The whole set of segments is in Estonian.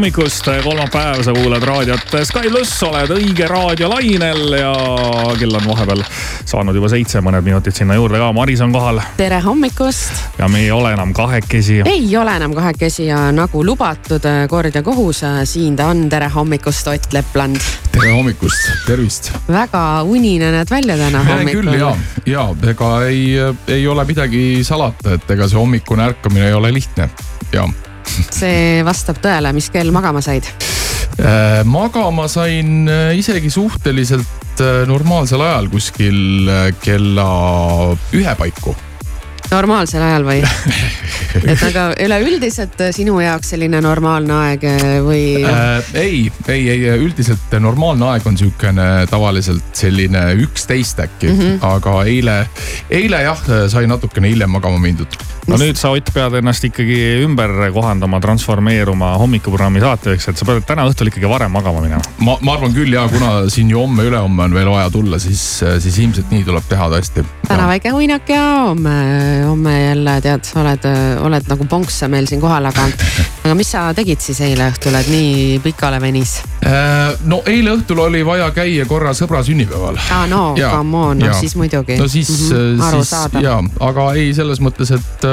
hommikust, kolmapäev, sa kuulad raadiot Sky pluss, oled õige raadiolainel ja kell on vahepeal saanud juba seitse, mõned minutid sinna juurde ka. Maris on kohal. tere hommikust. ja me ei ole enam kahekesi. ei ole enam kahekesi ja nagu lubatud, kord ja kohus, siin ta on. tere hommikust, Ott Lepland. tere hommikust, tervist. väga unine näed välja täna hommikul. küll ja, ja ega ei, ei ole midagi salata, et ega see hommikune ärkamine ei ole lihtne ja see vastab tõele, mis kell magama said? Äh, magama sain äh, isegi suhteliselt äh, normaalsel ajal, kuskil kella ühe paiku normaalsel ajal või? et aga üleüldiselt sinu jaoks selline normaalne aeg või äh,? ei, ei, ei üldiselt normaalne aeg on sihukene tavaliselt selline üksteist äkki mm, -hmm. aga eile, eile jah, sai natukene hiljem magama mindud no nüüd sa, Ott, pead ennast ikkagi ümber kohandama, transformeeruma hommikuprogrammi saatjaks, et sa pead täna õhtul ikkagi varem magama minema. ma, ma arvan küll ja kuna siin ju homme-ülehomme on veel vaja tulla, siis, siis ilmselt nii tuleb teha tõesti. täna väike uinak ja homme, homme jälle tead, oled, oled nagu ponks meil siin kohal, aga, aga mis sa tegid siis eile õhtul, et nii pikale venis? Äh, no eile õhtul oli vaja käia korra sõbra sünnipäeval. aa no, come on, no siis muidugi. no siis mm, -hmm, siis ja, aga ei selles mõttes, et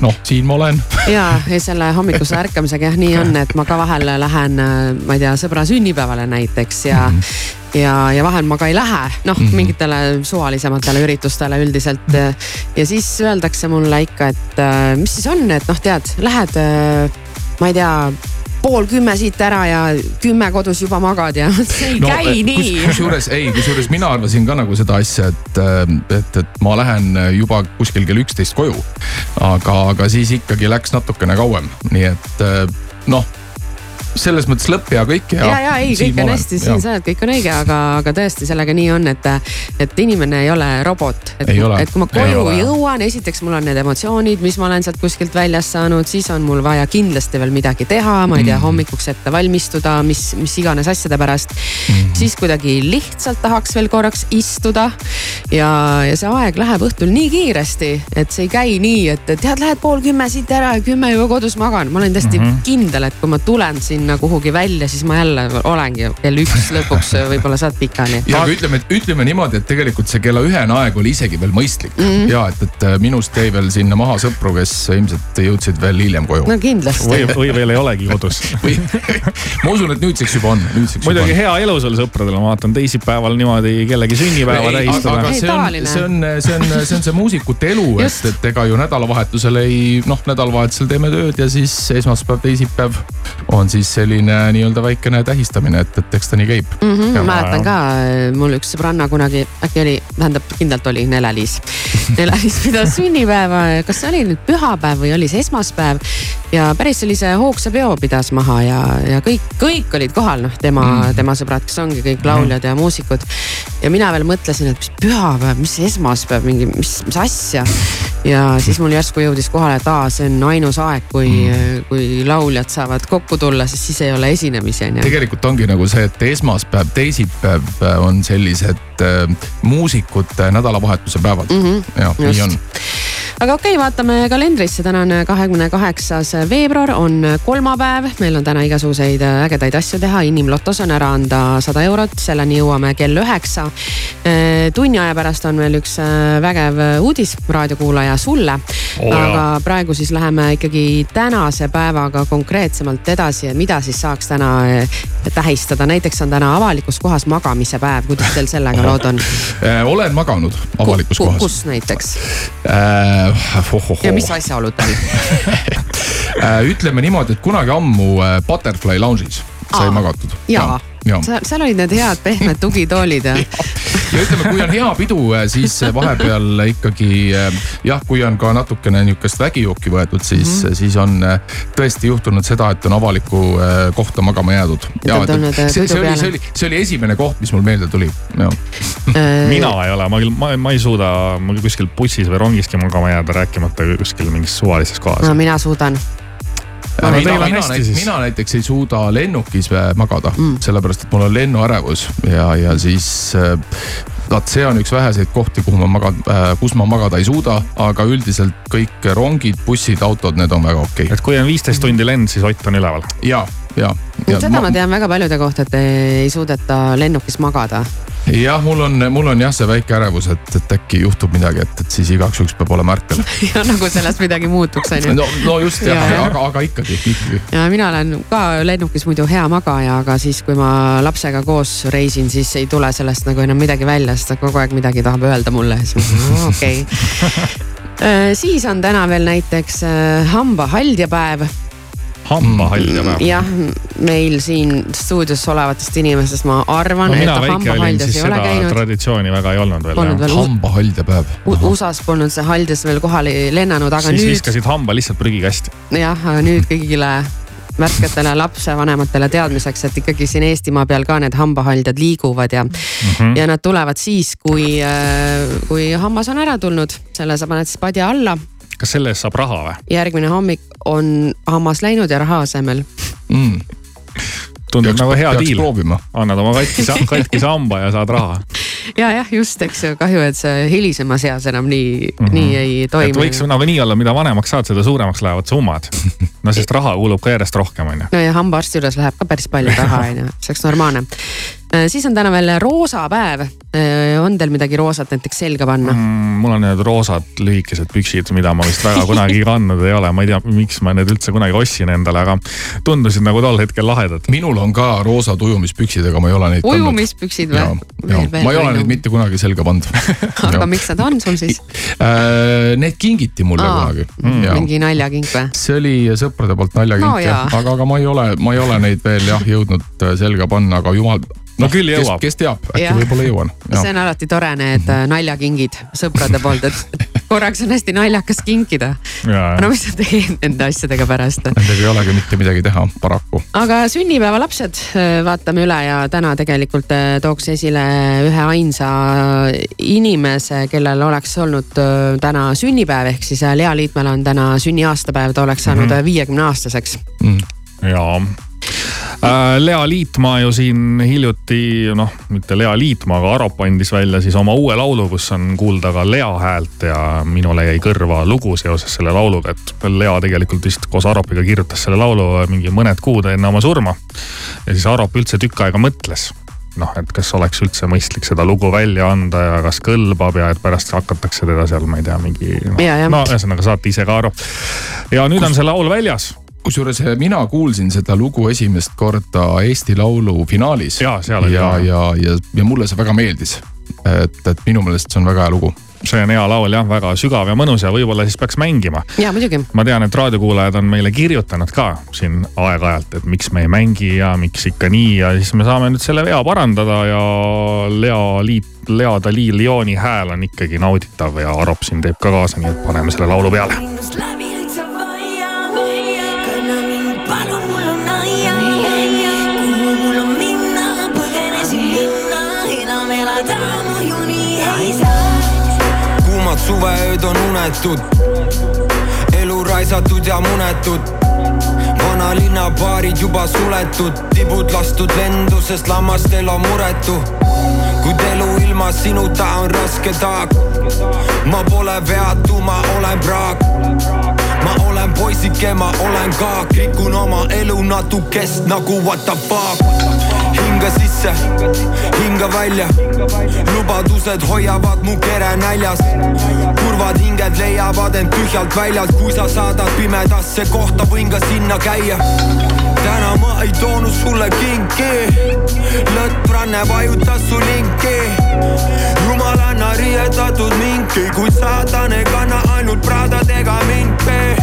noh, siin ma olen ja, ja selle hommikuse ärkamisega jah, nii on, et ma ka vahel lähen, ma ei tea, sõbra sünnipäevale näiteks ja mm. -hmm ja, ja vahel ma ka ei lähe, noh mm -hmm. mingitele suvalisematele üritustele üldiselt. ja siis öeldakse mulle ikka, et mis siis on, et noh, tead, lähed, ma ei tea pool kümme siit ära ja kümme kodus juba magad ja see ei no, käi kus, nii. kusjuures ei, kusjuures mina arvasin ka nagu seda asja, et, äh, et, et ma lähen juba kuskil kell üksteist koju. aga, aga siis ikkagi läks natukene kauem, nii et äh, noh selles mõttes lõpp ja kõik ja. ja, ja ei, kõik on hästi, siin sa oled, kõik on õige, aga, aga tõesti sellega nii on, et, et inimene ei ole robot. et, kui ma koju jõuan, esiteks mul on need emotsioonid, mis ma olen sealt kuskilt väljast saanud, siis on mul vaja kindlasti veel midagi teha, ma ei tea mm., hommikuks ette valmistuda, mis, mis iganes asjade pärast mm.. siis kuidagi lihtsalt tahaks veel korraks istuda ja, ja see aeg läheb õhtul nii kiiresti, et see ei käi nii, et tead, lähed pool kümme siit ära ja kümme juba kodus magan. ma olen täiesti mm -hmm. kindel, et kui ma tulen siin sinna kuhugi välja, siis ma jälle olengi kell üks lõpuks võib-olla saad pikali. ja aga ütleme, ütleme niimoodi, et tegelikult see kella ühene aeg oli isegi veel mõistlik mm. -hmm. ja et, et äh, minust jäi veel sinna maha sõpru, kes ilmselt jõudsid veel hiljem koju. no kindlasti. või, või veel ei olegi kodus või ma usun, et nüüdseks juba on, nüüdseks muidugi hea elu sul sõpradel, ma vaatan teisipäeval niimoodi kellegi sünnipäeva tähistada. aga see on, see on, see on, see on see muusikute elu, et, et ega ju nädalavahetusel ei noh, nädalavahetusel teeme tööd ja siis esmaspäev, teisipäev on siis selline nii-öelda väikene tähistamine, et, et eks ta nii käib mm. -hmm, ma mäletan ka, mul üks sõbranna kunagi, äkki oli, tähendab kindlalt oli Nele-Liis Nele-Liis pidas sünnipäeva, kas see oli nüüd pühapäev või oli see esmaspäev. ja päris sellise hoogsa peo pidas maha ja, ja kõik, kõik olid kohal, noh tema mm, -hmm. tema sõbrad, kes ongi kõik lauljad ja muusikud. ja mina veel mõtlesin, et mis pühapäev, mis esmaspäev, mingi, mis, mis asja. ja siis mul järsku jõudis kohale, et aa, see on ainus aeg, kui mm., kui lauljad saavad kokku tulla, sest siis ei ole esinemisi on ju. tegelikult ongi nagu see, et esmaspäev, teisipäev on sellised äh, muusikute nädalavahetuse päevad mm. -hmm. ja Just. nii on aga okei okay,, vaatame kalendrisse, täna on kahekümne kaheksas veebruar, on kolmapäev, meil on täna igasuguseid ägedaid asju teha, inimlotos on ära anda sada eurot, selleni jõuame kell üheksa. tunni aja pärast on veel üks vägev uudis raadiokuulaja sulle oh,. aga praegu siis läheme ikkagi tänase päevaga konkreetsemalt edasi, et mida siis saaks täna tähistada, näiteks on täna avalikus kohas magamise päev, kuidas teil sellega lood on? olen maganud avalikus kohas. kus näiteks äh,? äh,. ja mis asjaoludel ütleme niimoodi, et kunagi ammu Butterfly Lounge'is sai Aa, magatud. jaa ja. Seal, seal olid need head pehmed tugitoolid ja. ja ütleme, kui on hea pidu, äh, siis vahepeal ikkagi jah, kui on ka natukene nihukest vägijooki võetud, siis mm, -hmm. siis on tõesti juhtunud seda, et on avalikku kohta magama jäädud. see, see oli, see oli, see oli esimene koht, mis mul meelde tuli, jah. mina ei ole, ma küll, ma, ma ei suuda, ma kuskil bussis või rongiski magama jääda, rääkimata kuskil mingis suvalises kohas. no mina suudan no, mina, mina, näiteks, mina näiteks ei suuda lennukis äh, magada mm., sellepärast et mul on lennuärevus ja, ja siis äh, vaat see on üks väheseid kohti, kuhu ma magada äh,, kus ma magada ei suuda, aga üldiselt kõik rongid, bussid, autod, need on väga okei okay.. et kui on viisteist tundi lend, siis Ott on üleval? ja, ja, ja. seda ma, ma tean väga paljude kohta, et ei suudeta lennukis magada jah, mul on, mul on jah, see väike ärevus, et, et äkki juhtub midagi, et, et siis igaks juhuks peab olema ärkvel ja nagu sellest midagi muutuks, on ju. no, no just jah ja, aga, aga ikkagi, ikkagi. ja mina olen ka lennukis muidu hea magaja, aga siis, kui ma lapsega koos reisin, siis ei tule sellest nagu enam midagi välja, sest ta kogu aeg midagi tahab öelda mulle, siis ma okei okay. Äh, siis on täna veel näiteks äh, hambahaldjapäev hambahaljapäev. Mm, jah, meil siin stuudios olevatest inimestest ma arvan no,, et hambahaljas ei ole käinud. traditsiooni väga ei olnud veel. veel hambahaldjapäev. USA-s polnud see haljas veel kohale lennanud, aga siis nüüd. siis viskasid hamba lihtsalt prügikasti. jah, aga nüüd kõigile värsketele lapsevanematele teadmiseks, et ikkagi siin Eestimaa peal ka need hambahaldjad liiguvad ja mm, -hmm. ja nad tulevad siis, kui, äh, kui hammas on ära tulnud, selle sa paned siis padja alla kas selle eest saab raha või? järgmine hommik on hammas läinud ja raha asemel mm tundub nagu hea diil. annad oma katkise, katkise hamba ja saad raha. ja jah, just, eks ju, kahju, et see hilisemas eas enam nii mm, -hmm. nii ei toimu. võiks nagunii olla, mida vanemaks saad, seda suuremaks lähevad summad. no sest raha kulub ka järjest rohkem, on ju. no ja hambaarsti juures läheb ka päris palju raha, on ju, see oleks normaalne. Äh, siis on täna veel roosa päev. Äh, on teil midagi roosat näiteks selga panna mm,? mul on need roosad lühikesed püksid, mida ma vist väga kunagi kandnud ei ole, ma ei tea, miks ma need üldse kunagi ostsin endale, aga tundusid nagu tol hetkel lahedad. minul on ka roosad ujumispüksid, aga ma ei ole neid. ujumispüksid või? ma ei ole neid mitte kunagi selga pannud aga miks nad on sul siis äh,? Need kingiti mulle Aa, kunagi mm.. mingi naljakink või? see oli sõprade poolt naljakink no, jah, aga, aga ma ei ole, ma ei ole neid veel jah jõudnud selga panna, aga jumal no küll jõuab. kes teab, äkki võib-olla jõuan. see on alati tore, need äh, naljakingid sõprade poolt, et korraks on hästi naljakas kinkida. no mis sa teed nende asjadega pärast? Nendega ei olegi mitte midagi teha, paraku. aga sünnipäevalapsed äh, vaatame üle ja täna tegelikult äh, tooks esile ühe ainsa inimese, kellel oleks olnud täna sünnipäev, ehk siis Lea Liitmäel on täna sünniaastapäev, ta oleks saanud mhm. viiekümne mm -hmm. aastaseks mm.. jaa Lea Liitmaa ju siin hiljuti, noh, mitte Lea Liitmaa, aga Arop andis välja siis oma uue laulu, kus on kuulda ka Lea häält ja minule jäi kõrva lugu seoses selle lauluga, et Lea tegelikult vist koos Aropiga kirjutas selle laulu mingi mõned kuud enne oma surma. ja siis Arop üldse tükk aega mõtles noh, et kas oleks üldse mõistlik seda lugu välja anda ja kas kõlbab ja et pärast hakatakse teda seal, ma ei tea, mingi noh, no ühesõnaga saate ise ka aru. ja nüüd on see laul väljas kusjuures eh, mina kuulsin seda lugu esimest korda Eesti Laulu finaalis. ja, seal oli. ja, ja, ja, ja mulle see väga meeldis. et, et minu meelest see on väga hea lugu see on hea laul jah, väga sügav ja mõnus ja võib-olla siis peaks mängima. ja muidugi. ma tean, et raadiokuulajad on meile kirjutanud ka siin aeg-ajalt, et miks me ei mängi ja miks ikka nii ja siis me saame nüüd selle vea parandada ja Lea Liit, Lea Dali Lyoni hääl on ikkagi nauditav ja Arop siin teeb ka kaasa, nii et paneme selle laulu peale suveööd on unetud, elu raisatud ja munetud vanalinna baarid juba suletud, tibud lastud lendu, sest lammastel on muretu. kuid elu ilma sinuta on raske taak. ma pole veatu, ma olen praak. ma olen poisike, ma olen kaak, rikun oma elu natukest nagu what the fuck hinga sisse, hinga välja. lubadused hoiavad mu kere näljas. kurvad hinged leiavad end tühjalt väljalt, kui sa saadad pimedasse kohta, võin ka sinna käia. täna ma ei toonud sulle kinki, lõttranne vajutas su linki. jumalanna riietatud minki, kuid saatan ei kanna ainult Pradadega minki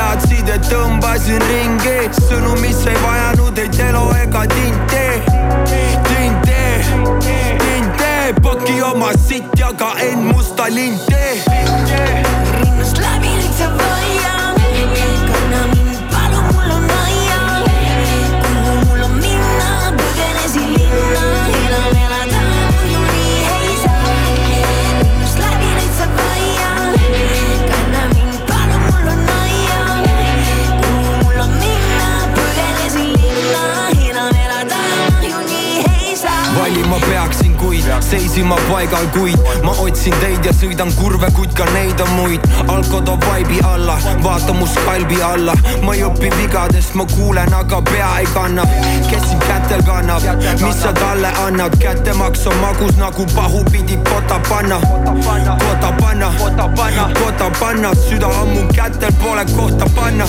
teadsid, et tõmbasin ringi, sõnu, mis ei vajanud ei telo ega tinti. tinte, tinte, paki oma sitt ja ka end musta linti. Kuid seisin ma paigal, kuid ma otsin teid ja sõidan kurve, kuid ka neid on muid. alko toob vaibi alla, vaata mu skalbi alla. ma ei õpi vigadest, ma kuulen, aga pea ei kanna. kes sind kätel kannab, mis sa talle annad, kättemaks on magus nagu pahupidi kota panna. kota panna, kota panna, süda on mu kätel, pole kohta panna.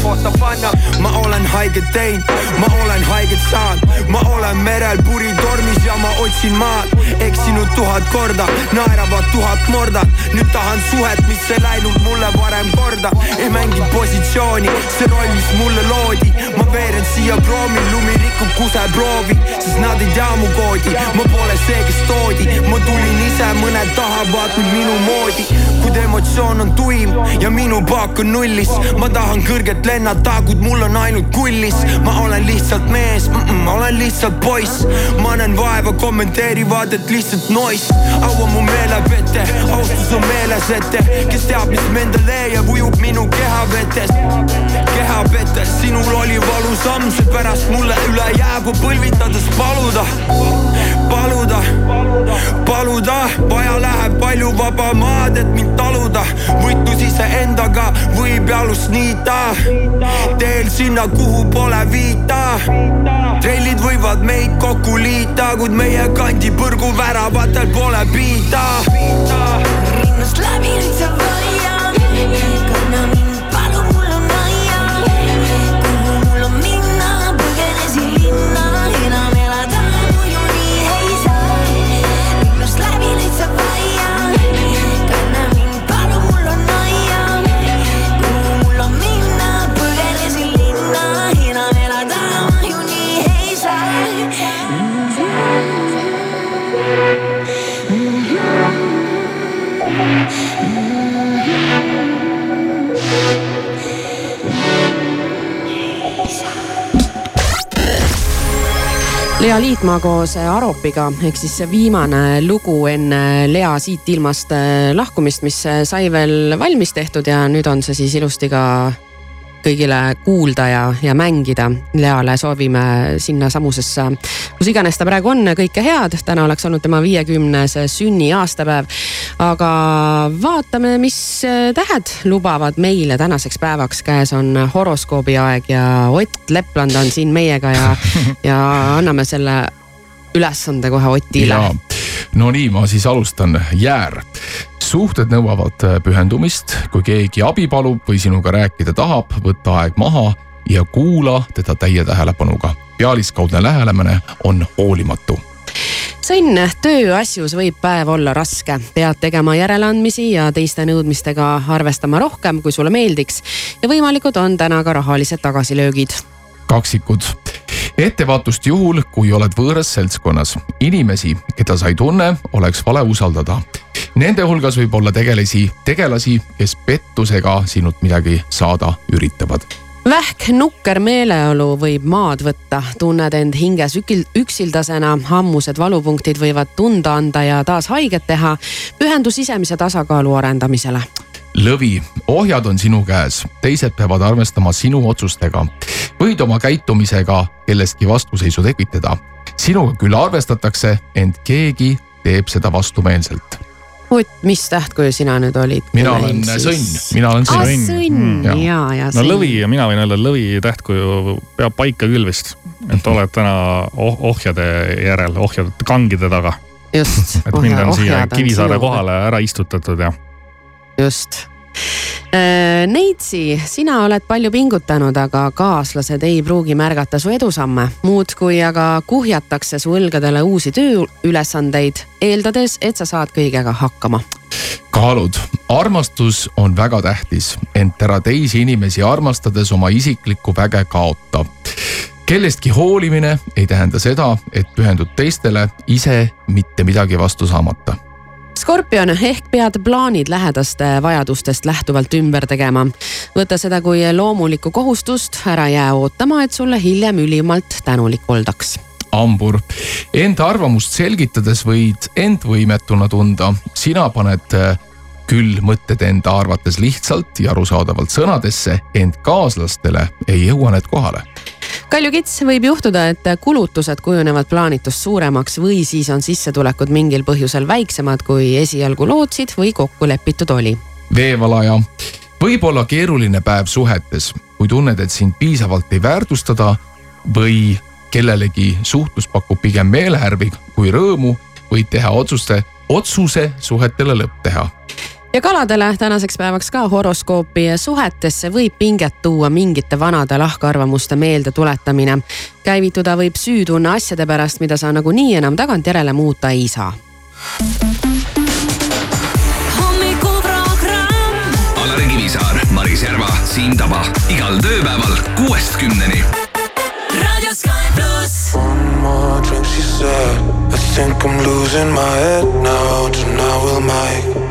ma olen haiget teinud, ma olen haiget saanud, ma olen merel puritormis ja ma otsin maad, eksinud tuhat korda, naeravad tuhat morda. nüüd tahan suhet, mis ei läinud mulle varem korda. ei mänginud positsiooni, see roll, mis mulle loodi. ma veeren siia kroomil, lumi rikub kuseproovi, sest nad ei tea mu koodi. ma pole see, kes toodi, ma tulin ise, mõned tahavad mind minu moodi. kuid emotsioon on tuim ja minu paak on nullis. ma tahan kõrget lennata, kuid mul on ainult kullis. ma olen lihtsalt mees mm, -mm, olen lihtsalt poiss. ma näen vaeva, kommenteerivad, et lihtsalt nois. au on mu meelepete, austus on meeles ette, kes teab, mis menda leiab, ujub minu kehavetes. kehavetes, sinul oli valusam, seepärast mulle üle jäägu põlvitades paluda, paluda, paluda, vaja läheb palju vaba maad, et mind taluda. võitlus iseendaga võib jalust niita, teel sinna, kuhu pole viita. Trellid võivad meid kokku liita, kuid meie kandi põrguväravatel pole piita. rinnast läbi nüüd sa vaiad, kanna mind, Lea Liitmaa koos Aropiga. Ehk siis see viimane lugu enne Lea siit ilmast äh, lahkumist, mis äh, sai veel valmis tehtud ja nüüd on see siis ilusti ka kõigile kuulda ja, ja mängida. Leale soovime sinnasamusesse, kus iganes ta praegu on, kõike head. täna oleks olnud tema viiekümnes sünniaastapäev. aga vaatame, mis tähed lubavad meile tänaseks päevaks. käes on horoskoobi aeg ja Ott Lepland on siin meiega ja, ja anname selle ülesande kohe Otile. no nii, ma siis alustan, jäär suhted nõuavad pühendumist, kui keegi abi palub või sinuga rääkida tahab, võta aeg maha ja kuula teda täie tähelepanuga. pealiskaudne lähenemine on hoolimatu sõnn, tööasjus võib päev olla raske, pead tegema järeleandmisi ja teiste nõudmistega arvestama rohkem, kui sulle meeldiks. ja võimalikud on täna ka rahalised tagasilöögid. kaksikud, ettevaatust juhul, kui oled võõras seltskonnas. inimesi, keda sa ei tunne, oleks vale usaldada. Nende hulgas võib olla tegelasi, tegelasi, kes pettusega sinult midagi saada üritavad vähk nukker meeleolu võib maad võtta, tunned end hinges ükil, üksildasena, ammused valupunktid võivad tunda anda ja taas haiget teha. pühendu sisemise tasakaalu arendamisele. Lõvi, ohjad on sinu käes, teised peavad arvestama sinu otsustega. võid oma käitumisega kellestki vastuseisu tekitada. sinuga küll arvestatakse, ent keegi teeb seda vastumeelselt Ott, mis tähtkuju sina nüüd olid? mina olen sõnn, mina olen sõnn. aa, sõnn mm. ja, ja, ja. no lõvi ja mina võin öelda, lõvi tähtkuju peab paika küll vist. et oled täna oh ohjade järel, ohjade kangide taga. just. et mind on siia Kivisaare kohale ära istutatud ja. Just Äh, Neitsi, sina oled palju pingutanud, aga kaaslased ei pruugi märgata su edusamme. muudkui aga kuhjatakse su õlgadele uusi tööülesandeid, eeldades, et sa saad kõigega hakkama. kaalud, armastus on väga tähtis, ent ära teisi inimesi armastades oma isiklikku väge kaota kellestki hoolimine ei tähenda seda, et pühendud teistele ise mitte midagi vastu saamata skorpion ehk pead plaanid lähedaste vajadustest lähtuvalt ümber tegema. võta seda kui loomulikku kohustust, ära jää ootama, et sulle hiljem ülimalt tänulik oldaks hambur. Enda arvamust selgitades võid end võimetuna tunda, sina paned küll mõtted enda arvates lihtsalt ja arusaadavalt sõnadesse, ent kaaslastele ei jõua need kohale. Kalju Kits, võib juhtuda, et kulutused kujunevad plaanitust suuremaks või siis on sissetulekud mingil põhjusel väiksemad, kui esialgu lootsid või kokku lepitud oli. veevalaja, võib olla keeruline päev suhetes, kui tunned, et sind piisavalt ei väärtustada või kellelegi suhtlus pakub pigem meelehärmi kui rõõmu, võid teha otsuste, otsuse suhetele lõpp teha ja kaladele tänaseks päevaks ka horoskoopi suhetesse võib pinget tuua mingite vanade lahkarvamuste meeldetuletamine. käivituda võib süütunne asjade pärast, mida sa nagunii enam tagantjärele muuta ei saa. Alari Kivisaar, Maris Järva, Siim Taba igal tööpäeval kuuest kümneni. raadio Sky pluss. One more drink she said, I think I m losing my head now, tonight we'll make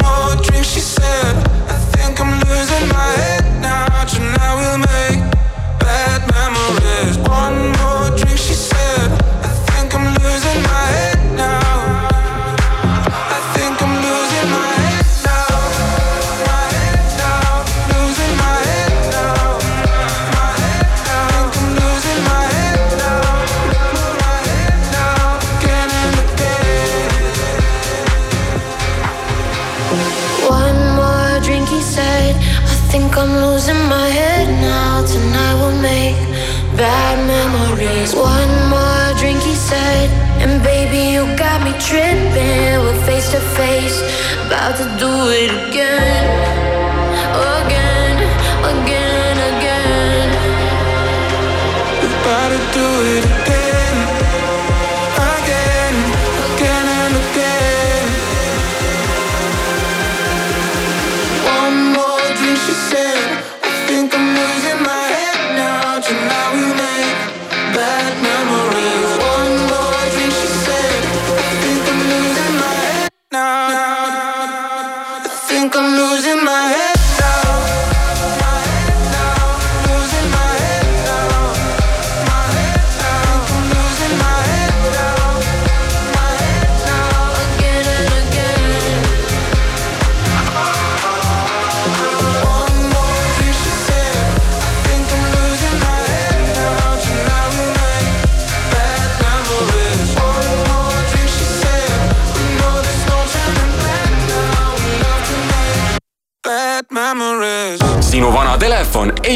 about to do it again, again, again, again. We're about to do it again,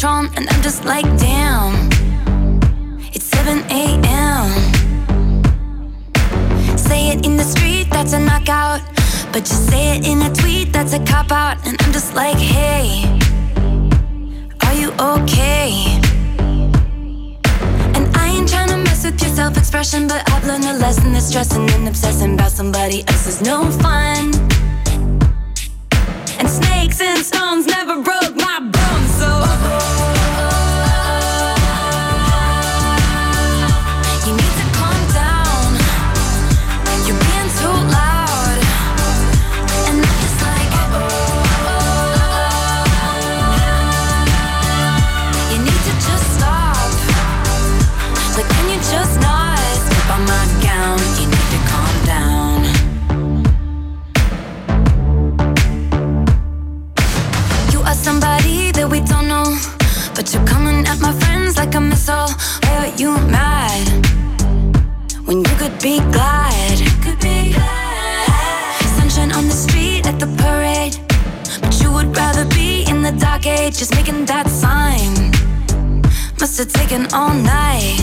Patron, and I'm just like, damn. It's 7 a.m. Say it in the street, that's a knockout. But you say it in a tweet, that's a cop out. And I'm just like, hey, are you okay? And I ain't trying to mess with your self expression, but I've learned a lesson that stressing and obsessing about somebody else is no fun. And snakes and stones never broke age, just making that sign. Must have taken all night.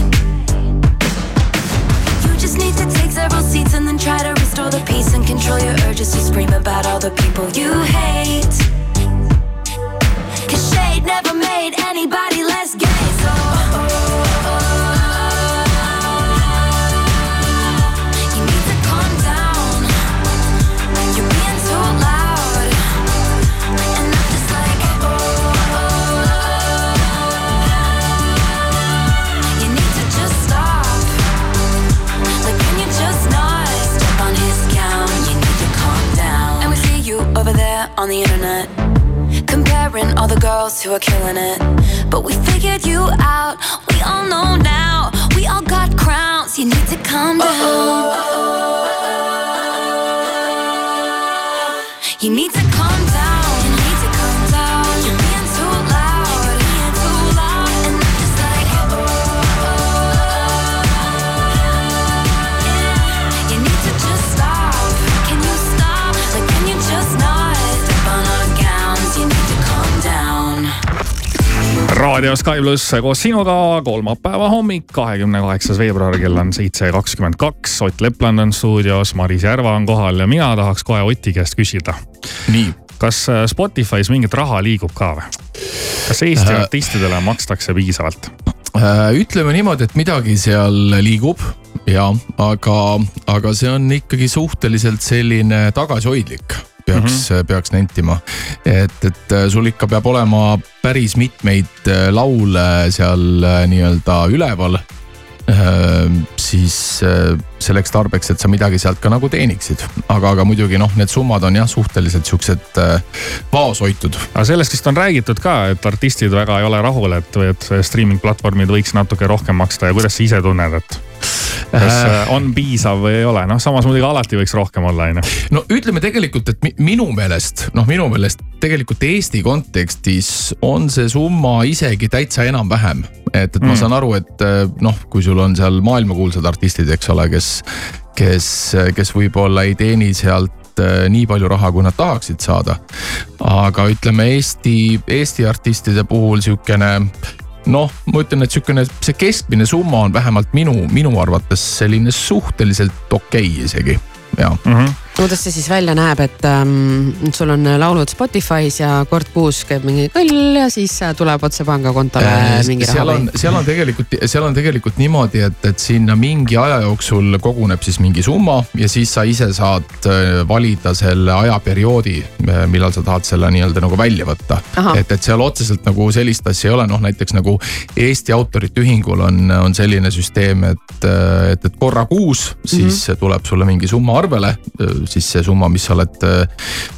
You just need to take several seats and then try to restore the peace and control your urges to scream about all the people you hate. Cause shade never made anybody on the internet. Comparing all the girls who are killing it. But we figured you out. We all know now. We all got crowns. You need to calm down. You need to calm raadio Sky pluss koos sinuga kolmapäeva hommik, kahekümne kaheksas veebruar, kell on seitse kakskümmend kaks. Ott Lepland on stuudios, Maris Järva on kohal ja mina tahaks kohe Oti käest küsida. nii kas äh, Spotify's mingit raha liigub ka või? kas Eesti Äh. artistidele makstakse piisavalt? Äh, ütleme niimoodi, et midagi seal liigub ja, aga, aga see on ikkagi suhteliselt selline tagasihoidlik peaks mm, -hmm. peaks nentima. et, et äh, sul ikka peab olema päris mitmeid äh, laule seal nii-öelda üleval. siis selleks tarbeks, et sa midagi sealt ka nagu teeniksid, aga, aga muidugi noh, need summad on jah, suhteliselt siuksed äh, vaoshoitud aga sellest vist on räägitud ka, et artistid väga ei ole rahul, et, et streaming platvormid võiks natuke rohkem maksta ja kuidas sa ise tunned, et kas äh, on piisav või ei ole, noh samas muidugi alati võiks rohkem olla, on ju. no ütleme tegelikult, et mi- minu meelest, noh, minu meelest tegelikult Eesti kontekstis on see summa isegi täitsa enam-vähem. et, et ma Mm. saan aru, et noh, kui sul on seal maailmakuulsad artistid, eks ole, kes, kes, kes võib-olla ei teeni sealt eh, nii palju raha, kui nad tahaksid saada. aga ütleme Eesti, Eesti artistide puhul sihukene noh, ma ütlen, et sihukene see keskmine summa on vähemalt minu, minu arvates selline suhteliselt okei okay isegi ja Mm -hmm. Kuidas see siis välja näeb, et ähm, sul on laulud Spotify's ja kord kuus käib mingi kõll ja siis äh, tuleb otse pangakontole mingi raha või?, seal on tegelikult, seal on tegelikult niimoodi, et, et sinna mingi aja jooksul koguneb siis mingi summa ja siis sa ise saad äh, valida selle ajaperioodi, millal sa tahad selle nii-öelda nagu välja võtta. Et, et seal otseselt nagu sellist asja ei ole, noh näiteks nagu Eesti Autorite Ühingul on, on selline süsteem, et, et, et korra kuus siis mm -hmm. tuleb sulle mingi summa arvele, siis see summa, mis sa oled,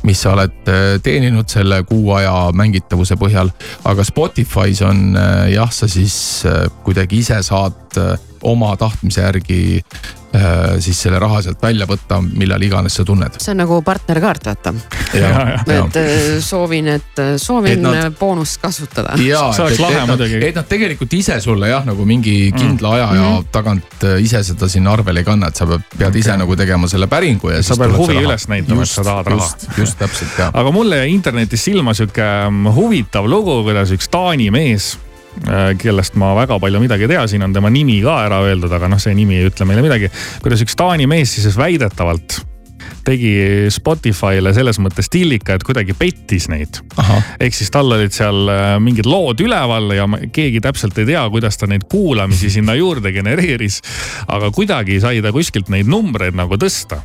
mis sa oled teeninud selle kuu aja mängitavuse põhjal. aga Spotify's on jah, sa siis kuidagi ise saad oma tahtmise järgi Äh, siis selle raha sealt välja võtta, millal iganes sa tunned. see on nagu partnerkaart, vaata. et äh, soovin, et äh, soovin et nad, boonust kasutada. et, nad tegelikult ise sulle jah, nagu mingi mm. kindla aja mm. ja tagant ise seda sinna arvele ei kanna, et sa pead, pead okay. ise nagu tegema selle päringu ja. sa pead huvi üles näitama, et sa tahad raha. just täpselt jah. aga mulle jäi internetis silma sihuke mm, huvitav lugu, kuidas üks Taani mees kellest ma väga palju midagi ei tea, siin on tema nimi ka ära öeldud, aga noh, see nimi ei ütle meile midagi. kuidas üks Taani mees siis väidetavalt tegi Spotify'le selles mõttes tillika, et kuidagi pettis neid. ehk siis tal olid seal äh, mingid lood üleval ja keegi täpselt ei tea, kuidas ta neid kuulamisi sinna juurde genereeris. aga kuidagi sai ta kuskilt neid numbreid nagu tõsta.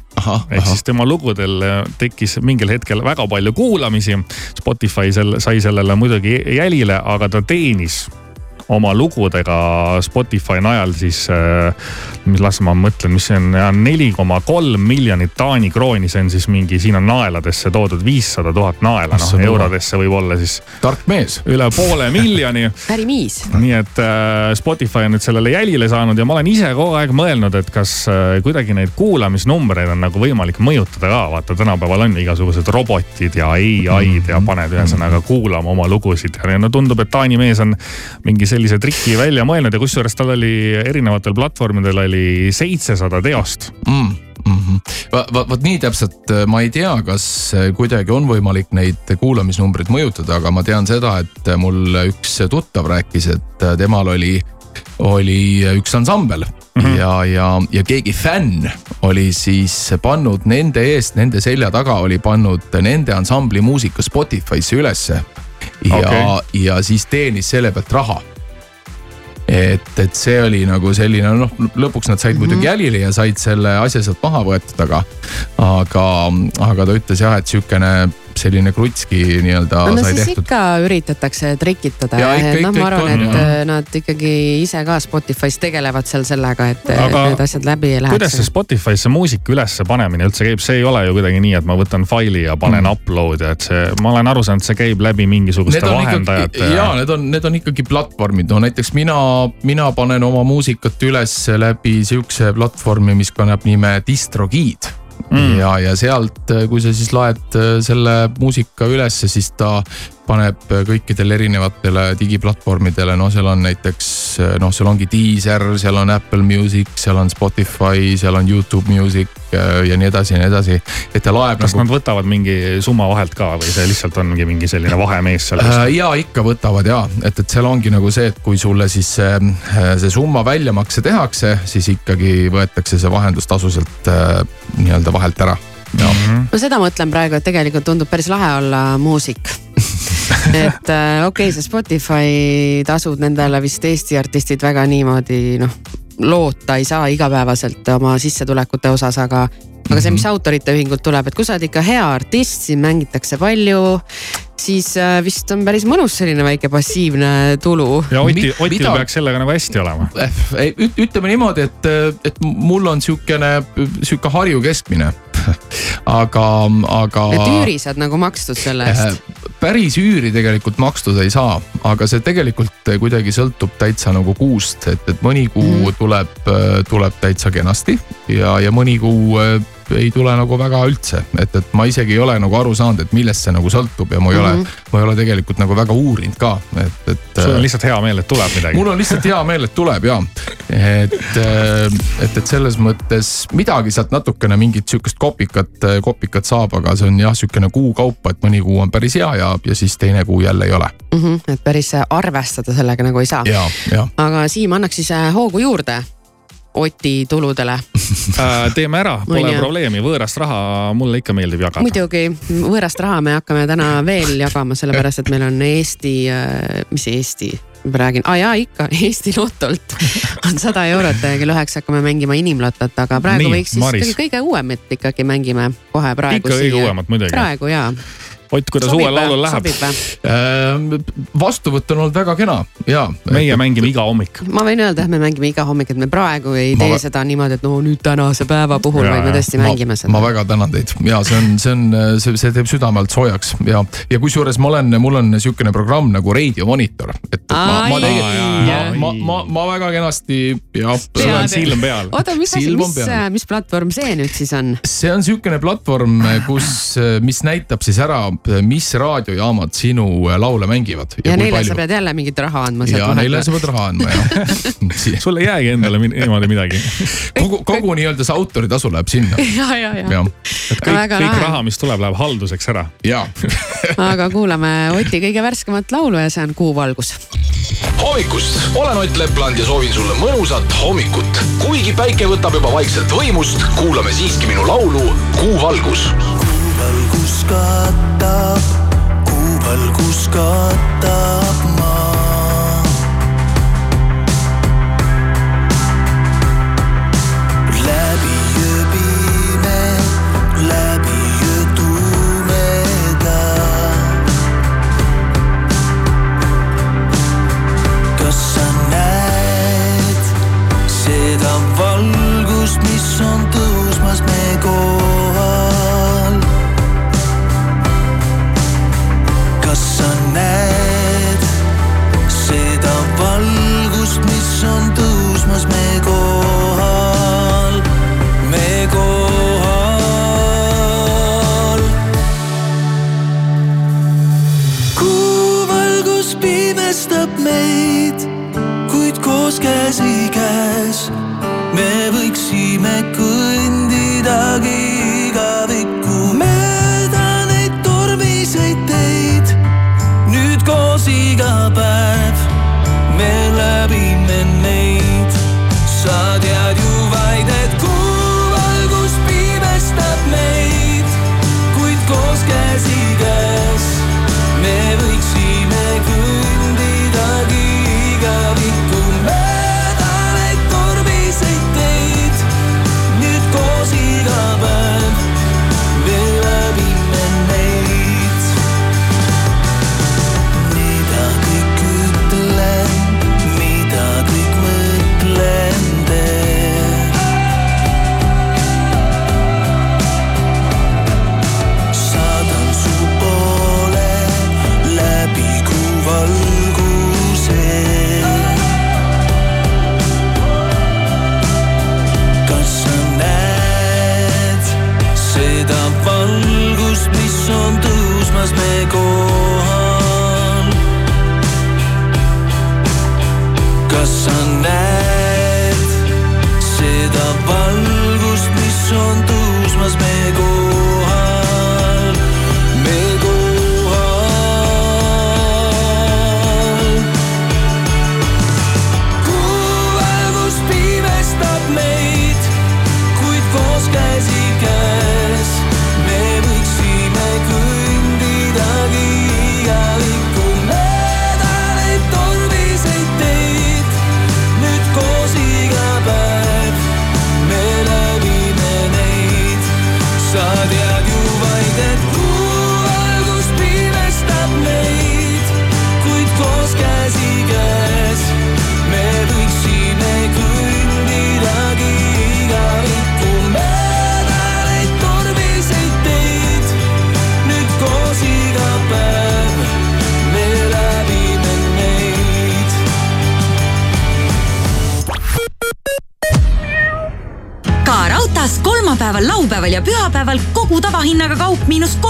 ehk siis tema lugudel äh, tekkis mingil hetkel väga palju kuulamisi. Spotify sel, sai sellele muidugi jälile, aga ta teenis oma lugudega Spotify najal siis, äh, mis las ma mõtlen, mis see on, neli koma kolm miljonit Taani krooni, see on siis mingi, siin on naeladesse toodud viissada tuhat naela, noh eurodesse võib olla siis. tark mees. üle poole miljoni pärimees. nii et äh, Spotify on nüüd sellele jälile saanud ja ma olen ise kogu aeg mõelnud, et kas äh, kuidagi neid kuulamisnumbreid on nagu võimalik mõjutada ka, vaata tänapäeval on igasugused robotid ja ai-d ja paned ühesõnaga kuulama oma lugusid ja no tundub, et Taani mees on mingi sellise triki välja mõelnud ja kusjuures tal oli erinevatel platvormidel oli seitsesada teost mm mm -hmm. vot, vot nii täpselt äh, ma ei tea, kas äh, kuidagi on võimalik neid kuulamisnumbreid mõjutada, aga ma tean seda, et äh, mul üks tuttav rääkis, et temal oli, oli üks ansambel mm -hmm. ja, ja, ja keegi fänn oli siis pannud nende eest, nende selja taga oli pannud nende ansambli muusika Spotify'sse ülesse. ja okay., ja siis teenis selle pealt raha et, et see oli nagu selline noh, lõpuks nad said mm -hmm. muidugi jälile ja said selle asja sealt maha võetud, aga, aga, aga ta ütles jah, et sihukene selline krutski nii-öelda no, sai siis tehtud. ikka üritatakse trikitada, noh, ma arvan, et on, äh, nad ikkagi ise ka Spotify's tegelevad seal sellega, et Aga need asjad läbi ei läheks. kuidas see Spotify'sse muusika ülesse panemine üldse käib, see ei ole ju kuidagi nii, et ma võtan faili ja panen mm. upload'i, et see, ma olen aru saanud, see käib läbi mingisuguste vahendajate. ja need on, need on ikkagi platvormid, no näiteks mina, mina panen oma muusikat üles läbi sihukese platvormi, mis kannab nime DistroKid mm. ja, ja sealt, kui sa siis laed äh, selle muusika ülesse, siis ta paneb kõikidele erinevatele digiplatvormidele, no seal on näiteks noh, seal ongi Deezer, seal on Apple Music, seal on Spotify, seal on Youtube Music äh, ja nii edasi ja nii edasi. et ta laeb. kas nagu... nad võtavad mingi summa vahelt ka või see lihtsalt ongi mingi selline vahemees seal äh,? ja ikka võtavad ja, et, et seal ongi nagu see, et kui sulle siis see, äh, see summa väljamakse tehakse, siis ikkagi võetakse see vahendustasu sealt äh, nii-öelda vahelt ära Mm -hmm. ma seda mõtlen praegu, et tegelikult tundub päris lahe olla muusik et äh, okei okay,, see Spotify tasud nendele vist Eesti artistid väga niimoodi noh, loota ei saa igapäevaselt oma sissetulekute osas, aga aga see, mis mhm. autorite ühingult tuleb, et kui sa oled ikka hea artist, siin mängitakse palju, siis äh, vist on päris mõnus selline väike passiivne tulu. ja Oti, Otil Mida? peaks sellega nagu hästi olema. ütleme niimoodi, et, et mul on sihukene, sihuke Harju keskmine aga, aga. et üüri saad nagu makstud selle eest? Äh, päris üüri tegelikult makstud ei saa, aga see tegelikult kuidagi sõltub täitsa nagu kuust, et, et mõni kuu mm. tuleb, äh, tuleb täitsa kenasti ja, ja mõni kuu äh, ei tule nagu väga üldse, et, et ma isegi ei ole nagu aru saanud, et millest see nagu sõltub ja ma ei mm -hmm. ole, mhm. ma ei ole tegelikult nagu väga uurinud ka, et, et. sul on lihtsalt hea meel, et tuleb midagi. mul on lihtsalt hea meel, et tuleb ja, et, et, et selles mõttes midagi sealt natukene mingit sihukest kopikat, kopikat saab, aga see on jah, sihukene kuu kaupa, et mõni kuu on päris hea ja, ja siis teine kuu jälle ei ole mm. -hmm, et päris arvestada sellega nagu ei saa. aga Siim, annaks siis äh, hoogu juurde Oti tuludele äh, teeme ära, pole probleemi, võõrast raha mulle ikka meeldib jagada. muidugi, võõrast raha me hakkame täna veel jagama, sellepärast et meil on Eesti, äh, mis Eesti, ma räägin, aa jaa ikka Eesti Lotolt on sada eurot ja kell üheksa hakkame mängima inimlotot, aga praegu Nii, võiks siis Maris. kõige uuemat ikkagi mängime kohe praegu. ikka kõige uuemat muidugi. praegu jaa Ott, kuidas uuel laulul läheb? vastuvõtt on olnud väga kena ja. meie mängime iga hommik. ma võin öelda, et me mängime iga hommik, et me praegu ei tee ma... seda niimoodi, et no nüüd tänase päeva puhul, vaid me tõesti mängime seda. ma väga tänan teid ja see on, see on, see, see teeb südame alt soojaks ja, ja kusjuures ma olen, mul on sihukene programm nagu Radio Monitor, et ma, ma tegelikult, ma, ma, ma, ma väga kenasti jah. sul on silm peal. oota, mis asi, mis, mis platvorm see nüüd siis on? see on sihukene platvorm, kus, mis näitab siis ära, mis raadiojaamad sinu laule mängivad. ja, ja neile palju. sa pead jälle mingit raha andma. ja neile sa pead raha andma jah sul ei jäägi endale niimoodi midagi. kogu, kogu nii-öelda see autoritasu läheb sinna. ja, ja, ja, ja.. et kõik, kõik raha, mis tuleb, läheb halduseks ära. jaa aga kuulame Oti kõige värskemat laulu ja see on Kuuvalgus. hommikust, olen Ott Lepland ja soovin sulle mõnusat hommikut. kuigi päike võtab juba vaikselt võimust, kuulame siiski minu laulu Kuuvalgus. Kuuvalgus katab, kuuvalgus katab maa. Meid, kuid koos käsikäes me võiksime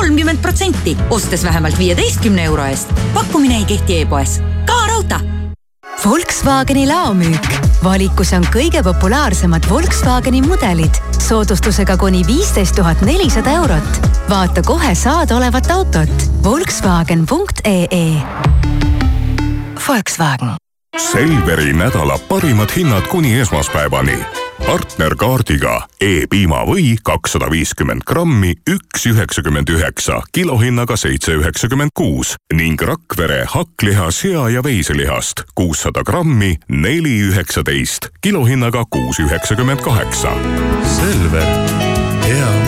kolmkümmend protsenti, ostes vähemalt viieteistkümne euro eest. pakkumine ei kehti e-poes. ka raudtee. Volkswageni laomüük. valikus on kõige populaarsemad Volkswageni mudelid soodustusega kuni viisteist tuhat nelisada eurot. vaata kohe saadaolevat autot Volkswagen.ee. Volkswagen. Selveri nädala parimad hinnad kuni esmaspäevani. Partnerkaardiga E-piima või kakssada viiskümmend grammi, üks üheksakümmend üheksa, kilohinnaga seitse üheksakümmend kuus ning Rakvere hakkliha, sea ja veiselihast kuussada grammi, neli üheksateist, kilohinnaga kuus üheksakümmend kaheksa. Selver, hea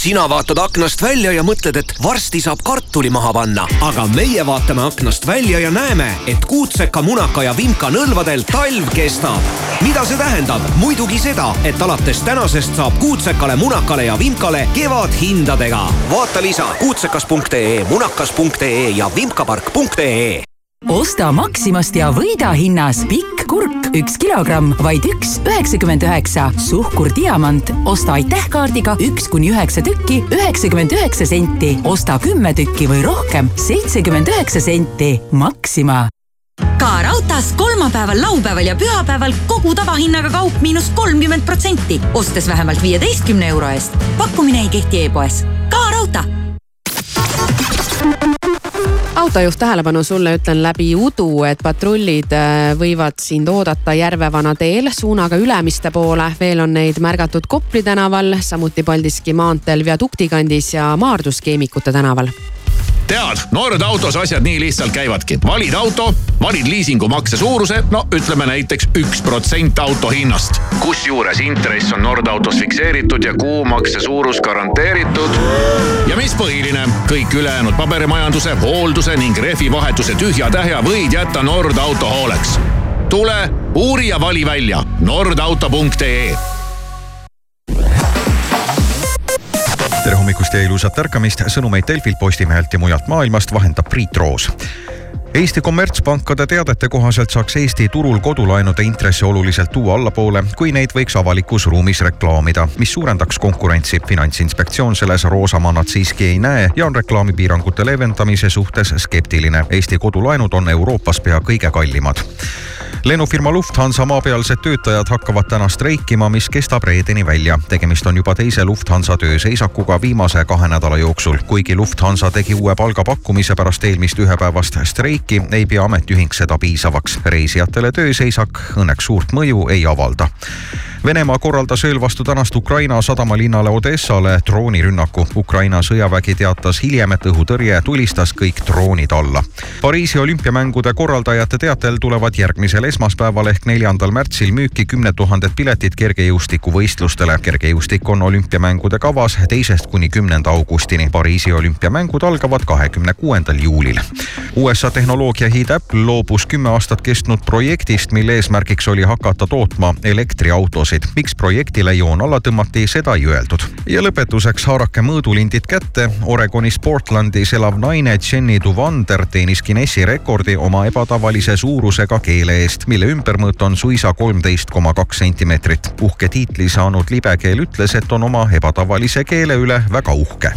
sina vaatad aknast välja ja mõtled, et varsti saab kartuli maha panna, aga meie vaatame aknast välja ja näeme, et kuutseka, munaka ja vimka nõlvadel talv kestab. mida see tähendab? muidugi seda, et alates tänasest saab kuutsekale, munakale ja vimkale kevadhindadega. vaata lisa kuutsekas.ee, munakas.ee ja vimkapark.ee osta Maximast ja võida hinnas pikk kurk, üks kilogramm, vaid üks üheksakümmend üheksa. suhkur Diamant, osta aitäh kaardiga üks kuni üheksa tükki, üheksakümmend üheksa senti. osta kümme tükki või rohkem, seitsekümmend üheksa senti. Maxima ka raudtees kolmapäeval, laupäeval ja pühapäeval kogu tavahinnaga kaup miinus kolmkümmend protsenti, ostes vähemalt viieteistkümne euro eest. pakkumine ei kehti e-poes. Autojuht tähelepanu sulle, ütlen läbi udu, et patrullid äh, võivad sind oodata Järvevana teel suunaga Ülemiste poole. veel on neid märgatud Kopli tänaval, samuti Paldiski maanteel viadukti kandis ja Maardus Keemikute tänaval tead, Nord autos asjad nii lihtsalt käivadki. valid auto, valid liisingumakse suuruse, no ütleme näiteks üks protsent auto hinnast. kusjuures intress on Nord autos fikseeritud ja kuumakse suurus garanteeritud. ja mis põhiline, kõik ülejäänud paberimajanduse, hoolduse ning rehvivahetuse tühja-tähja võid jätta Nord auto hooleks. tule, uuri ja vali välja nordauto.ee hommikust ja ilusat ärkamist, sõnumeid Delfilt, Postimehelt ja mujalt maailmast vahendab Priit Roos Eesti kommertspankade teadete kohaselt saaks Eesti turul kodulaenude intresse oluliselt tuua allapoole, kui neid võiks avalikus ruumis reklaamida, mis suurendaks konkurentsi. finantsinspektsioon selles roosamanat siiski ei näe ja on reklaamipiirangute leevendamise suhtes skeptiline. Eesti kodulaenud on Euroopas pea kõige kallimad lennufirma Lufthansa maapealsed töötajad hakkavad täna streikima, mis kestab reedeni välja. tegemist on juba teise Lufthansa tööseisakuga viimase kahe nädala jooksul. kuigi Lufthansa tegi uue palgapakkumise pärast eelmist ühepäevast streiki, ei pea ametiühing seda piisavaks. reisijatele tööseisak õnneks suurt mõju ei avalda Venemaa korraldas ööl vastu tänast Ukraina sadamalinnale Odessale droonirünnaku. Ukraina sõjavägi teatas hiljem, et õhutõrje tulistas kõik droonid alla. Pariisi olümpiamängude korraldajate teatel tulevad järgmisel esmaspäeval ehk neljandal märtsil müüki kümned tuhanded piletid kergejõustikuvõistlustele. kergejõustik on olümpiamängude kavas teisest kuni kümnenda augustini. Pariisi olümpiamängud algavad kahekümne kuuendal juulil. USA tehnoloogiahiid Apple loobus kümme aastat kestnud projektist, mille eesmärgiks oli hakata tootma elektriautosid autosid. miks projektile joon alla tõmmati, seda ei öeldud. ja lõpetuseks haarake mõõdulindid kätte. Oregonis Portlandis elav naine Jenny Duvander teenis Guinessi rekordi oma ebatavalise suurusega keele eest, mille ümbermõõt on suisa kolmteist koma kaks sentimeetrit. uhke tiitli saanud libekeel ütles, et on oma ebatavalise keele üle väga uhke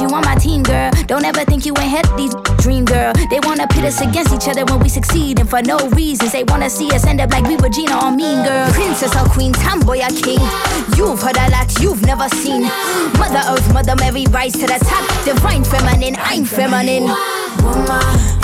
you, on my team, girl. Don't ever think you ain't had these dream, girl. They wanna pit us against each other when we succeed, and for no reasons. They wanna see us end up like we were Gina or Mean Girl. Princess or Queen, tomboy or king. You've heard a lot you've never seen. Mother Earth, Mother Mary, rise to the top. Divine feminine, I'm feminine. Woman,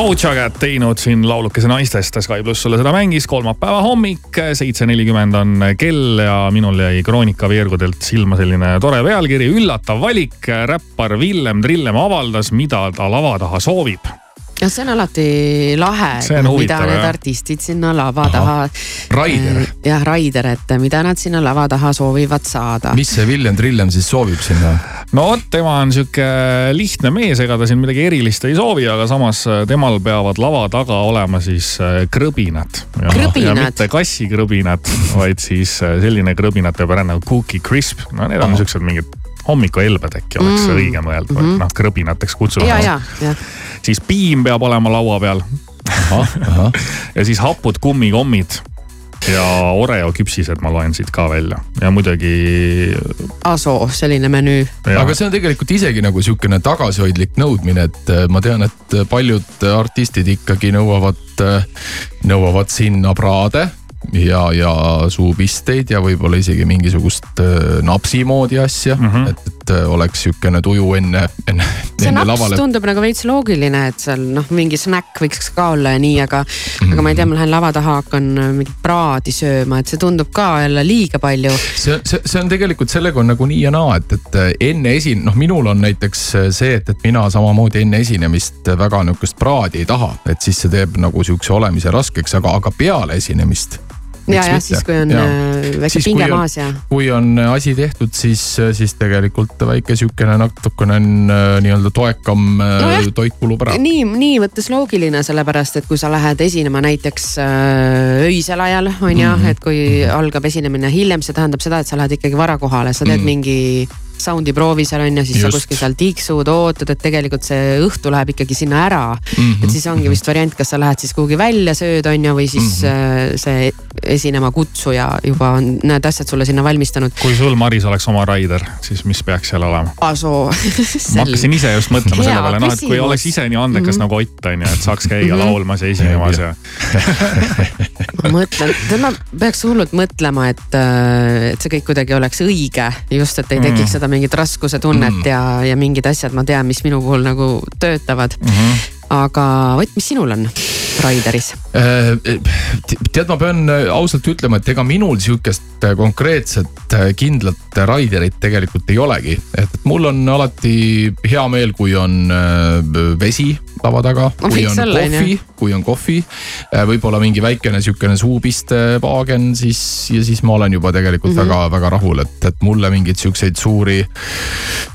Doja Cat teinud siin laulukese naistest, Sky pluss sulle seda mängis, kolmapäeva hommik, seitse nelikümmend on kell ja minul jäi Kroonika veergudelt silma selline tore pealkiri, üllatav valik. räppar Villem Trillem avaldas, mida ta lava taha soovib jah, see on alati lahe, See on mida need jah. artistid sinna lava taha. Raider.. jah, Raider, et mida nad sinna lava taha soovivad saada. mis see Villem Trillem siis soovib sinna? no vot, tema on sihuke lihtne mees, ega ta siin midagi erilist ei soovi, aga samas äh, temal peavad lava taga olema siis äh, krõbinad. ja Krõbinad? mitte kassikrõbinad, vaid siis äh, selline krõbinate pärane nagu Cookie Crisp, no need on siuksed mingid hommikuelbed äkki oleks Mm. õige mõelda mm, -hmm. noh krõbinateks kutsume ja, ja, jah. siis piim peab olema laua peal. ja siis hapud kummikommid ja Oreo küpsised ma loen siit ka välja ja muidugi. Aso, selline menüü. aga see on tegelikult isegi nagu sihukene tagasihoidlik nõudmine, et äh, ma tean, et paljud artistid ikkagi nõuavad, nõuavad sinna praade ja, ja suupisteid ja võib-olla isegi mingisugust äh, napsi moodi asja mm, -hmm. et, et äh, oleks sihukene tuju enne, enne, see enne naps lavale. tundub nagu veits loogiline, et seal noh, mingi snäkk võiks ka olla ja nii, aga mm., aga ma ei tea, ma lähen lava taha, hakkan äh, mingit praadi sööma, et see tundub ka jälle liiga palju. see, see, see on tegelikult sellega on nagu nii ja naa, et, et enne esin-, noh, minul on näiteks see, et, et mina samamoodi enne esinemist väga nihukest praadi ei taha, et siis see teeb nagu sihukese olemise raskeks, aga, aga peale esinemist. ja, ja siis, kui on äh, väike pinge maas ja. kui on asi tehtud, siis, siis tegelikult väike sihukene natukene on äh, nii-öelda toekam no toit kulub ära. nii, nii mõttes loogiline, sellepärast et kui sa lähed esinema näiteks äh, öisel ajal, on ju, Mhm. et kui algab esinemine hiljem, see tähendab seda, et sa lähed ikkagi vara kohale, sa teed Mhm. mingi sound'i proovi seal on ju, siis sa Just. kuskil seal tiksud, ootad, et tegelikult see õhtu läheb ikkagi sinna ära mm. Mhm. et siis ongi vist variant, kas sa lähed siis kuhugi välja, sööd on ju, või siis äh, see esinema kutsuja juba on need asjad sulle sinna valmistanud. kui sul, Maris, oleks oma Raider, siis mis peaks seal olema? Aso. ma hakkasin ise just mõtlema selle peale, noh, et kui oleks ise nii andekas Mhm. nagu Ott on ju, et saaks käia Mhm. laulmas ja esinemas ja. ma mõtlen, tema peaks hullult mõtlema, et, et see kõik kuidagi oleks õige, just, et ei tekiks Mm. seda mingit raskuse tunnet Mm. ja, ja mingid asjad, ma tean, mis minu puhul nagu töötavad. aga Ott, mis sinul on Raideris? Äh, tead, ma pean äh, ausalt ütlema, et ega minul sihukest äh, konkreetset kindlat Raiderit tegelikult ei olegi, et mul on alati hea meel, kui on vesi lava taga, kui on kohvi kui on kohvi, võib-olla mingi väikene sihukene suupiste paagen, siis ja siis ma olen juba tegelikult Mhm. väga-väga rahul, et, et mulle mingeid siukseid suuri,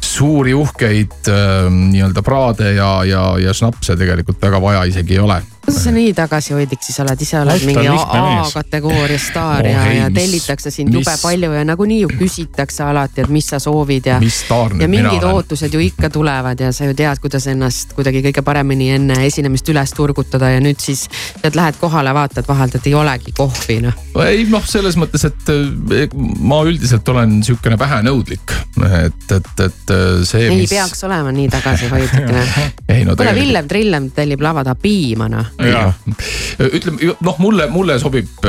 suuri uhkeid äh, nii-öelda praade ja, ja, ja šnapse tegelikult väga vaja isegi ei ole kuidas sa nii tagasihoidlik siis oled, ise oled on mingi. A-kategooria staar Oh, ja, ja tellitakse sind jube palju ja nagunii ju küsitakse alati, et mis sa soovid ja. Ja mingid ootused ju ikka tulevad ja sa ju tead, kuidas ennast kuidagi kõige paremini enne esinemist üles turgutada ja nüüd siis tead, lähed kohale, vaatad vahelt, et ei olegi kohvi noh. ei noh, selles mõttes, et eh, ma üldiselt olen sihukene vähenõudlik, et, et, et eh, see, ei mis. peaks olema nii tagasihoidlik ei no kuule, tegelikult. Villem Trillem tellib lava taha piima noh. Ütleme noh, mulle, mulle sobib,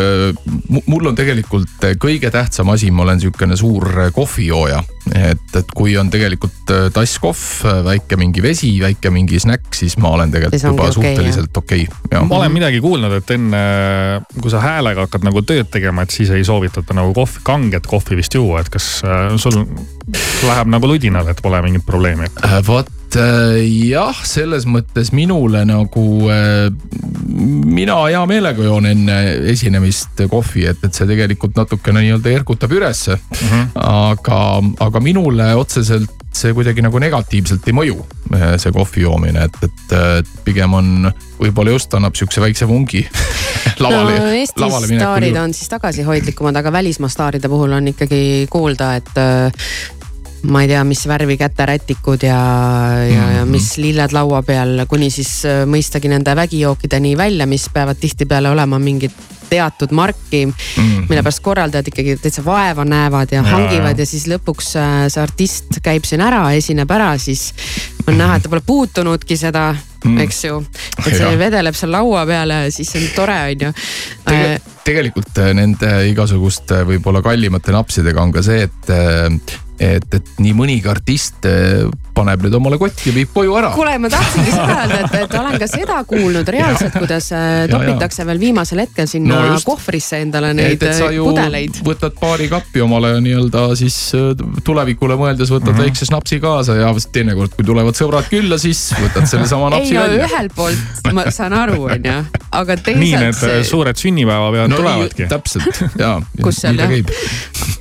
mul on tegelikult kõige tähtsam asi, ma olen sihukene suur kohvijooja. et, et kui on tegelikult eh, tasskohv, väike mingi vesi, väike mingi snäkk, siis ma olen tegelikult juba okei, suhteliselt okei okay, ma olen midagi kuulnud, et enne kui sa häälega hakkad nagu tööd tegema, et siis ei soovitata nagu kohvi, kanget kohvi vist juua, et kas äh, sul läheb nagu ludinal, et pole mingit probleemi? Äh, vot äh, jah, selles mõttes minule nagu äh, mina hea meelega joon enne esinemist kohvi, et, et see tegelikult natukene nii-öelda ergutab ülesse mm. -hmm. aga, aga minule otseselt see kuidagi nagu negatiivselt ei mõju, see kohvi joomine, et, et pigem on, võib-olla just annab sihukese väikse vungi lavale no,. Eesti staarid on siis tagasihoidlikumad, aga välismaa staaride puhul on ikkagi kuulda, et ma ei tea, mis värvi käterätikud ja, ja mm, -hmm. ja mis lilled laua peal, kuni siis äh, mõistagi nende vägijookideni välja, mis peavad tihtipeale olema mingid teatud marki mm, -hmm. mille pärast korraldajad ikkagi täitsa vaeva näevad ja, ja hangivad ja siis lõpuks äh, see artist käib siin ära, esineb ära, siis on näha, et ta pole puutunudki seda mm., eks ju. et see ja. vedeleb seal laua peal ja siis on tore, on ju Tege. Äh, tegelikult nende igasuguste võib-olla kallimate napsidega on ka see, et et, et nii mõnigi artist eh, paneb nüüd omale kotti ja viib koju ära. kuule, ma tahtsingi seda öelda, et, et olen ka seda kuulnud reaalselt, kuidas eh, topitakse ja, veel viimasel hetkel sinna no kohvrisse endale neid et, et eh, pudeleid. võtad paari kappi omale nii-öelda siis tulevikule mõeldes võtad mm -hmm. väikse snapsi kaasa ja teinekord, kui tulevad sõbrad külla, siis võtad sellesama napsi ei, välja. ühelt poolt ma saan aru, onju, aga teisalt. nii need see... suured sünnipäevapead no, tulevadki. täpselt ja. kus seal jah?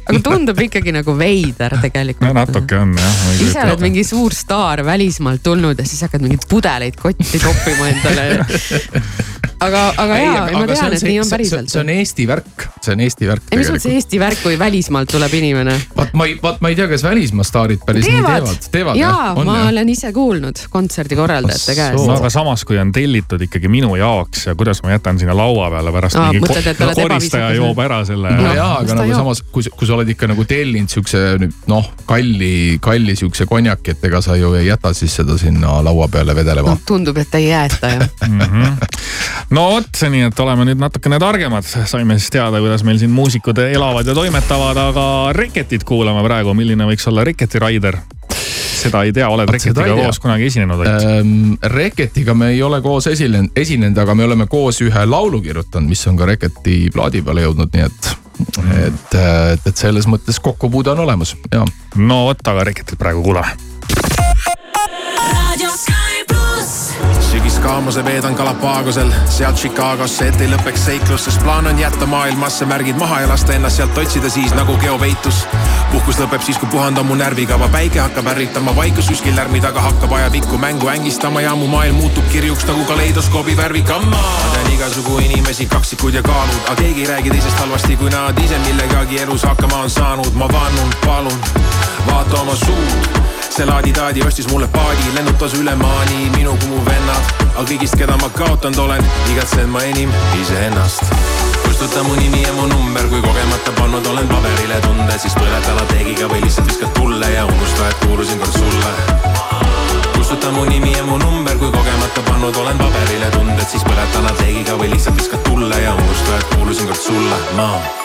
aga tundub ikkagi nagu veider tegelikult. natuke on jah. ise oled mingi suur staar välismaalt tulnud ja siis hakkad mingeid pudeleid kotti toppima endale aga, aga ei, jaa, ma tean, et see, nii on päriselt. see on Eesti värk, see on Eesti värk. ei, mis mõttes Eesti värk, kui välismaalt tuleb inimene? vaat ma ei, vaat ma ei tea, kas välismaa staarid päris teevad. nii teevad, teevad jaa, ma jah? olen ise kuulnud kontserdikorraldajate käest. no aga samas, kui on tellitud ikkagi minu jaoks ja kuidas ma jätan sinna laua peale pärast Aa, mingi mõtled, ko koristaja joob ära selle. no jaa, aga nagu samas, kui, kui sa oled ikka nagu tellinud siukse noh, kalli, kalli siukse konjaki, et ega sa ju ei jäta siis seda sinna laua peale vedelema no,. tundub, et ei jäeta ju no vot, nii et oleme nüüd natukene targemad, saime siis teada, kuidas meil siin muusikud elavad ja toimetavad, aga Reketit kuulame praegu, milline võiks olla Reketi Raider? seda ei tea, oled Reketiga koos kunagi esinenud ähm,? Reketiga me ei ole koos esinenud, esinenud, aga me oleme koos ühe laulu kirjutanud, mis on ka Reketi plaadi peale jõudnud, nii et mm., et, et, et selles mõttes kokkupuude on olemas, ja. no vot, aga Reketit praegu kuulame. raadio Sky kaamuse veedan Galapagosel, sealt Chicagosse, et ei lõpeks seiklus, sest plaan on jätta maailmasse märgid maha ja lasta ennast sealt otsida siis nagu geopeitus. puhkus lõpeb siis, kui puhand on mu närvikava, päike hakkab ärritama, vaikus kuskil lärmi taga hakkab ajapikku mängu ängistama ja mu maailm muutub kirjuks nagu kaleidoskoobi värvikamma. ma tean igasugu inimesi, kaksikud ja kaalud, aga keegi ei räägi teisest halvasti, kui nad ise millegagi elus hakkama on saanud. ma vannun, palun, vaata oma suud see laadi-taadi ostis mulle paadi, lennutas üle maani minu kui mu vennad. Aga kõigist, keda ma kaotanud olen, igatsen ma enim iseennast. kustuta mu nimi ja mu number, kui kogemata pannud olen paberile tunde, siis põleta lateegiga või lihtsalt viskad tulle ja unusta, et kuulusin kord sulle. kustuta mu nimi ja mu number, kui kogemata pannud olen paberile tunded, siis põleta lateegiga või lihtsalt viskad tulle ja unusta, et kuulusin kord sulle. ma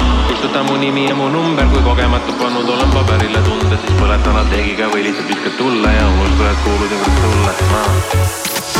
kustuta mu nimi ja mu number, kui kogemata pannud olen paberile tunde, siis põletan apteegiga või lihtsalt viskad tulle ja unusta, et kuulusin kord sulle ma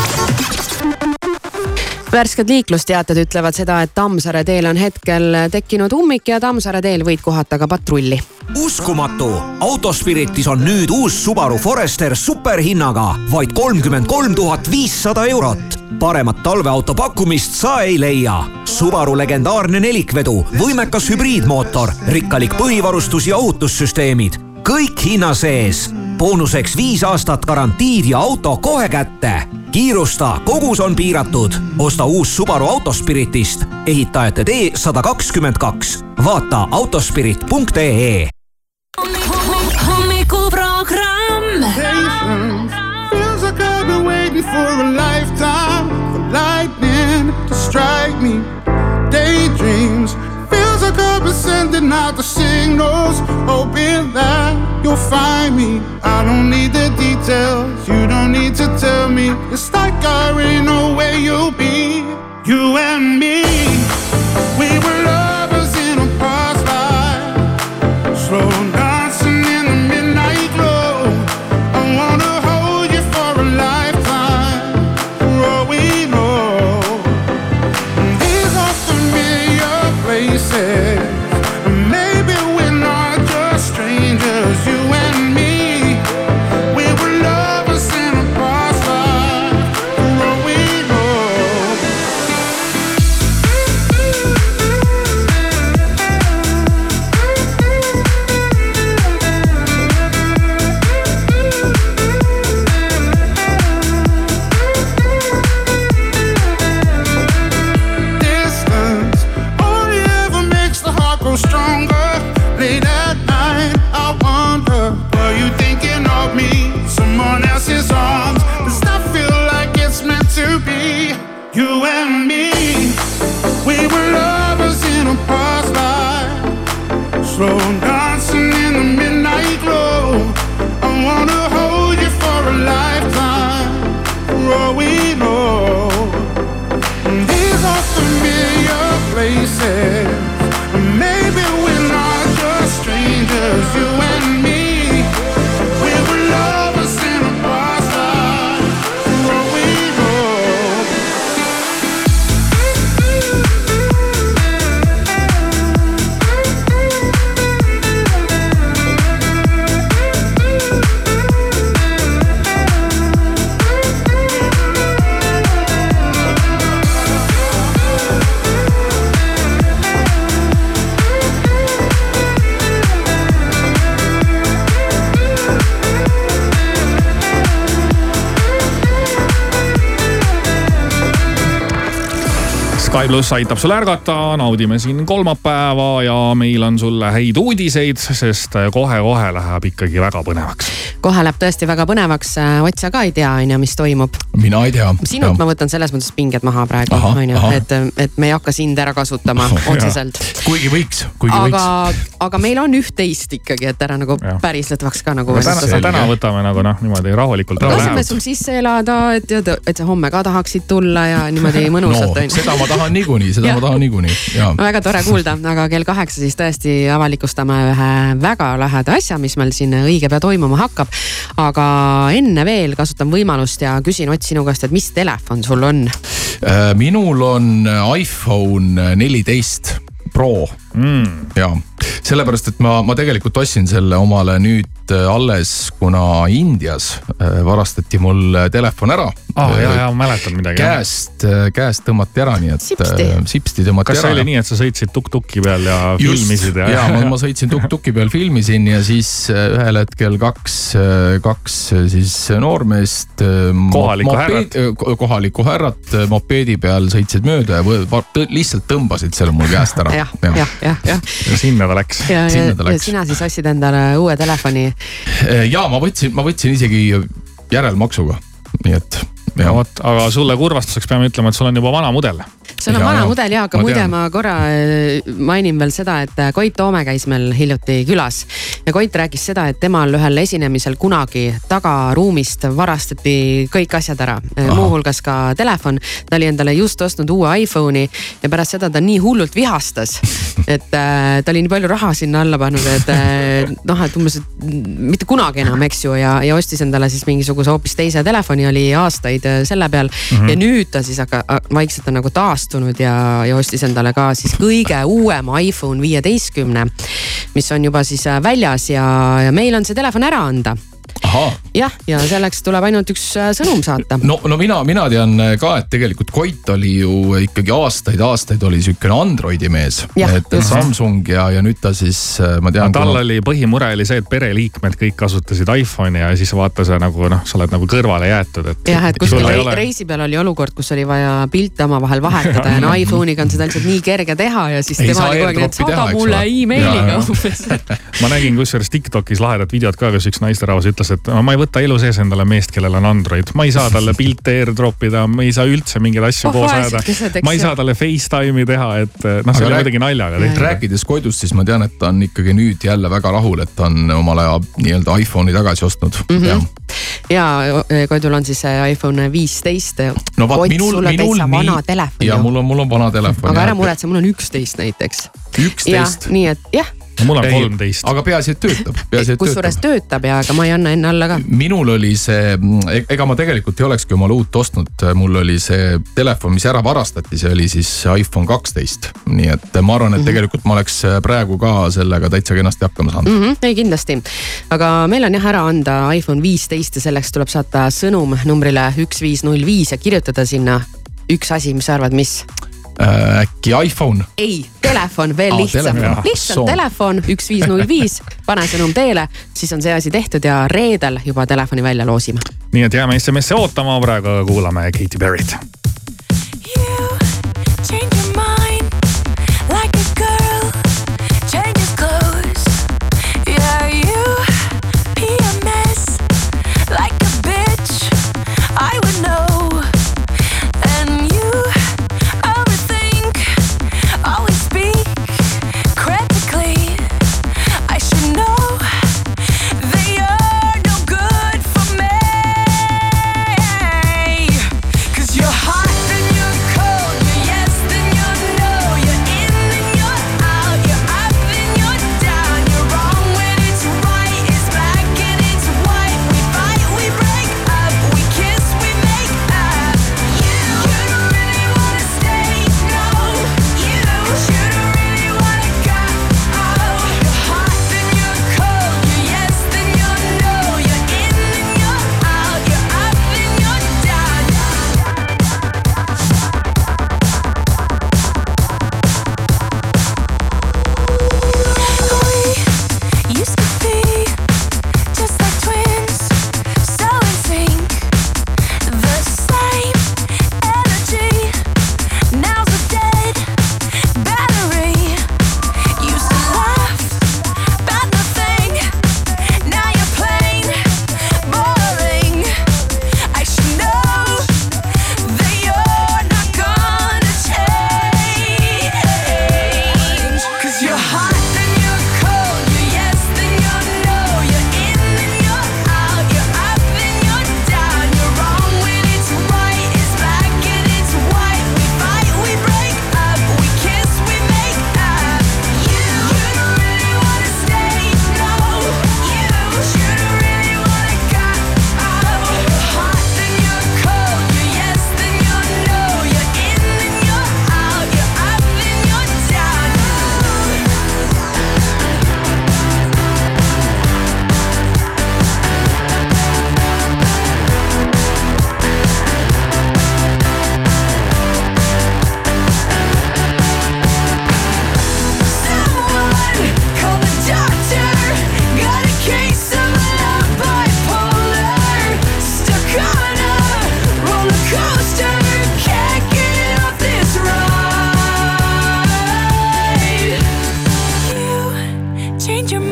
värsked liiklusteated ütlevad seda, et Tammsaare teel on hetkel tekkinud ummik ja Tammsaare teel võid kohata ka patrulli. uskumatu, Autospiritis on nüüd uus Subaru Forester superhinnaga vaid kolmkümmend kolm tuhat viissada eurot. paremat talveauto pakkumist sa ei leia. Subaru legendaarne nelikvedu, võimekas hübriidmootor, rikkalik põhivarustus ja ohutussüsteemid kõik hinna sees. Boonuseks viis aastat garantiid ja auto kohe kätte. kiirusta, kogus on piiratud. osta uus Subaru Autospiritist, ehitajate tee sada kakskümmend kaks. vaata autospirit.ee. hommikuprogramm. Sending out the signals, hoping that you'll find me. I don't need the details, you don't need to tell me. It's like I already know where you'll be. You and me, we were lovers pluss aitab sul ärgata, naudime siin kolmapäeva ja meil on sulle häid uudiseid, sest kohe-kohe läheb ikkagi väga põnevaks. kohe läheb tõesti väga põnevaks, Ott sa ka ei tea, on ju, mis toimub. mina ei tea. sinult ma võtan selles mõttes pinged maha praegu, on ju, et, et me ei hakka sind ära kasutama otseselt. kuigi võiks, kuigi aga võiks., aga meil on üht-teist ikkagi, et ära nagu päriselt võiks ka nagu. täna, täna võtame nagu noh, niimoodi rahulikult. laseme sul sisse elada, et tead, et sa homme ka tahaksid tulla ja niimoodi mõnusalt no, seda ma tahan niikuinii, seda Jah. ma tahan niikuinii, jaa. väga tore kuulda, aga kell kaheksa siis tõesti avalikustame ühe väga laheda asja, mis meil siin õige pea toimuma hakkab. aga enne veel kasutan võimalust ja küsin Ott sinu käest, et mis telefon sul on? Äh, minul on iPhone neliteist Pro mm.. ja sellepärast, et ma, ma tegelikult ostsin selle omale nüüd äh, alles, kuna Indias äh, varastati mul telefon ära. aa ja, ja mäletan midagi. käest, käest tõmmati ära, nii et Sipsti. äh, sipsti tõmmati kas ära. see oli nii, et sa sõitsid tuk-tuki peal ja Just, filmisid ja? ja ma, ma sõitsin tuk-tuki peal, filmisin ja siis äh, ühel hetkel kaks, kaks äh, siis noormeest. Kohalikku härrat. kohalikku härrat äh, mopeedi peal sõitsid mööda ja lihtsalt tõmbasid selle mul käest ära. jah, jah, jah, jah. ja sinna ta läks. ja, ja, ja läks. sina siis ostsid endale uue telefoni. ja ma võtsin, ma võtsin isegi järelmaksuga, nii et. Vot, aga sulle kurvastuseks peame ütlema, et sul on juba vana mudel. sul on Ja, vana ja. mudel ja, aga Ma muide tean. ma korra äh, mainin veel seda, et äh, Koit Toome käis meil hiljuti külas. ja Koit rääkis seda, et temal ühel esinemisel kunagi tagaruumist varastati kõik asjad ära, muuhulgas ka telefon. ta oli endale just ostnud uue iPhone'i ja pärast seda ta nii hullult vihastas, et äh, ta oli nii palju raha sinna alla pannud, et äh, noh, et umbes, mitte kunagi enam, eks ju, ja, ja ostis endale siis mingisuguse hoopis teise telefoni, oli aastaid äh, selle peal mm. -hmm. ja nüüd ta siis aga vaikselt on nagu taastunud ja, ja ostis endale ka siis kõige uuema iPhone viieteistkümne, mis on juba siis äh, väljas ja, ja meil on see telefon ära anda jah, ja selleks tuleb ainult üks äh, sõnum saata. no, no mina, mina tean äh, ka, et tegelikult Koit oli ju ikkagi aastaid-aastaid oli sihukene Androidi mees. et just. Samsung ja, ja nüüd ta siis, äh, ma tean no,. tal kuna... oli põhimure oli see, et pereliikmed kõik kasutasid iPhone'i ja siis vaata sa nagu noh, sa oled nagu kõrvale jäetud, et. jah, et kuskil re ole... reisi peal oli olukord, kus oli vaja pilte omavahel vahetada ja no iPhone'iga on seda lihtsalt nii kerge teha ja siis tema oli kogu aeg, et saada mulle emailiga umbes ma nägin kusjuures Tiktokis lahedat videot ka, kus üks naisterahvas ütles, et ma ei võta elu sees endale meest, kellel on Android, ma ei saa talle pilte airdrop ida, ma ei saa üldse mingeid asju oh, koos ajada. ma ei saa talle Facetime'i teha, et noh, see oli muidugi naljaga tehtud. rääkides Koidust, siis ma tean, et ta on ikkagi nüüd jälle väga rahul, et ta on omale nii-öelda iPhone'i tagasi ostnud mm. -hmm. ja, ja Koidul on siis see iPhone viisteist. no vaat minul, minul nii. ja mul on, mul on vana telefon. aga ära muretse, mul on üksteist näiteks. üksteist? nii et jah mul on kolmteist. aga peaasi, et töötab. kusjuures töötab ja ega ma ei anna enne alla ka. minul oli see, e-, ega ma tegelikult ei olekski omale uut ostnud, mul oli see telefon, mis ära varastati, see oli siis iPhone kaksteist. nii et ma arvan, et -hmm. tegelikult ma oleks praegu ka sellega täitsa kenasti hakkama saanud mm. -hmm, ei kindlasti, aga meil on jah ära anda iPhone viisteist ja selleks tuleb saata sõnum numbrile üks viis null viis ja kirjutada sinna üks asi, mis sa arvad, mis? Äh, äkki iPhone? ei, telefon veel lihtsam, lihtsalt telefon. Üks viis null viis, pane sõnum teele, siis on see asi tehtud ja reedel juba telefoni välja loosime. nii et jääme SMS-e ootama, praegu kuulame Katy Perry't. Selveri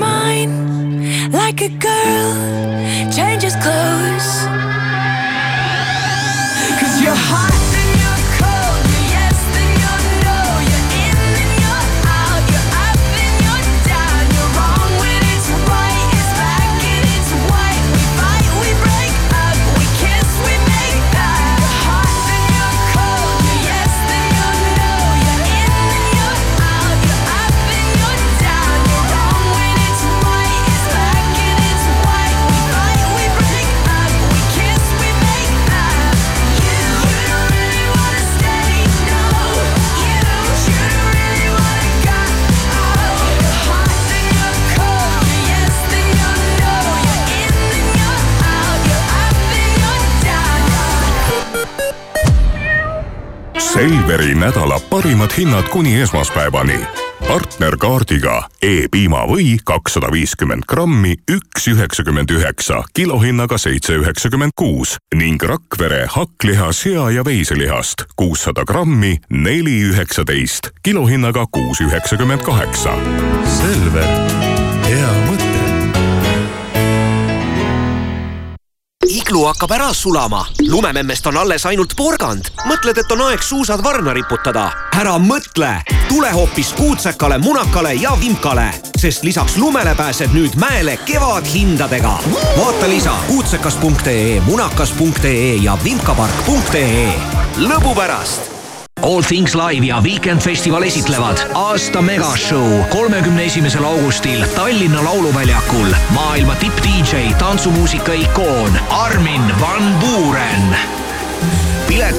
mine like a girl changes clothes. Cause you're hot. Nädala parimad hinnad kuni esmaspäevani. partnerkaardiga E-piima või kakssada viiskümmend grammi, üks üheksakümmend üheksa, kilohinnaga seitse üheksakümmend kuus ning Rakvere hakkliha, sea ja veiselihast kuussada grammi, neli üheksateist, kilohinnaga kuus üheksakümmend kaheksa. Selver, iglu hakkab ära sulama, lumememmest on alles ainult porgand. mõtled, et on aeg suusad varna riputada? ära mõtle, tule hoopis Kuutsekale, Munakale ja Vimkale, sest lisaks lumele pääsed nüüd mäele kevadhindadega. vaata lisa kuutsekas.ee, munakas.ee ja vimkapark.ee. lõbu pärast All Things Live ja Weekend Festival esitlevad aasta megashow kolmekümne esimesel augustil Tallinna Lauluväljakul. maailma tipp-DJ, tantsumuusika ikoon Armin van Buuren.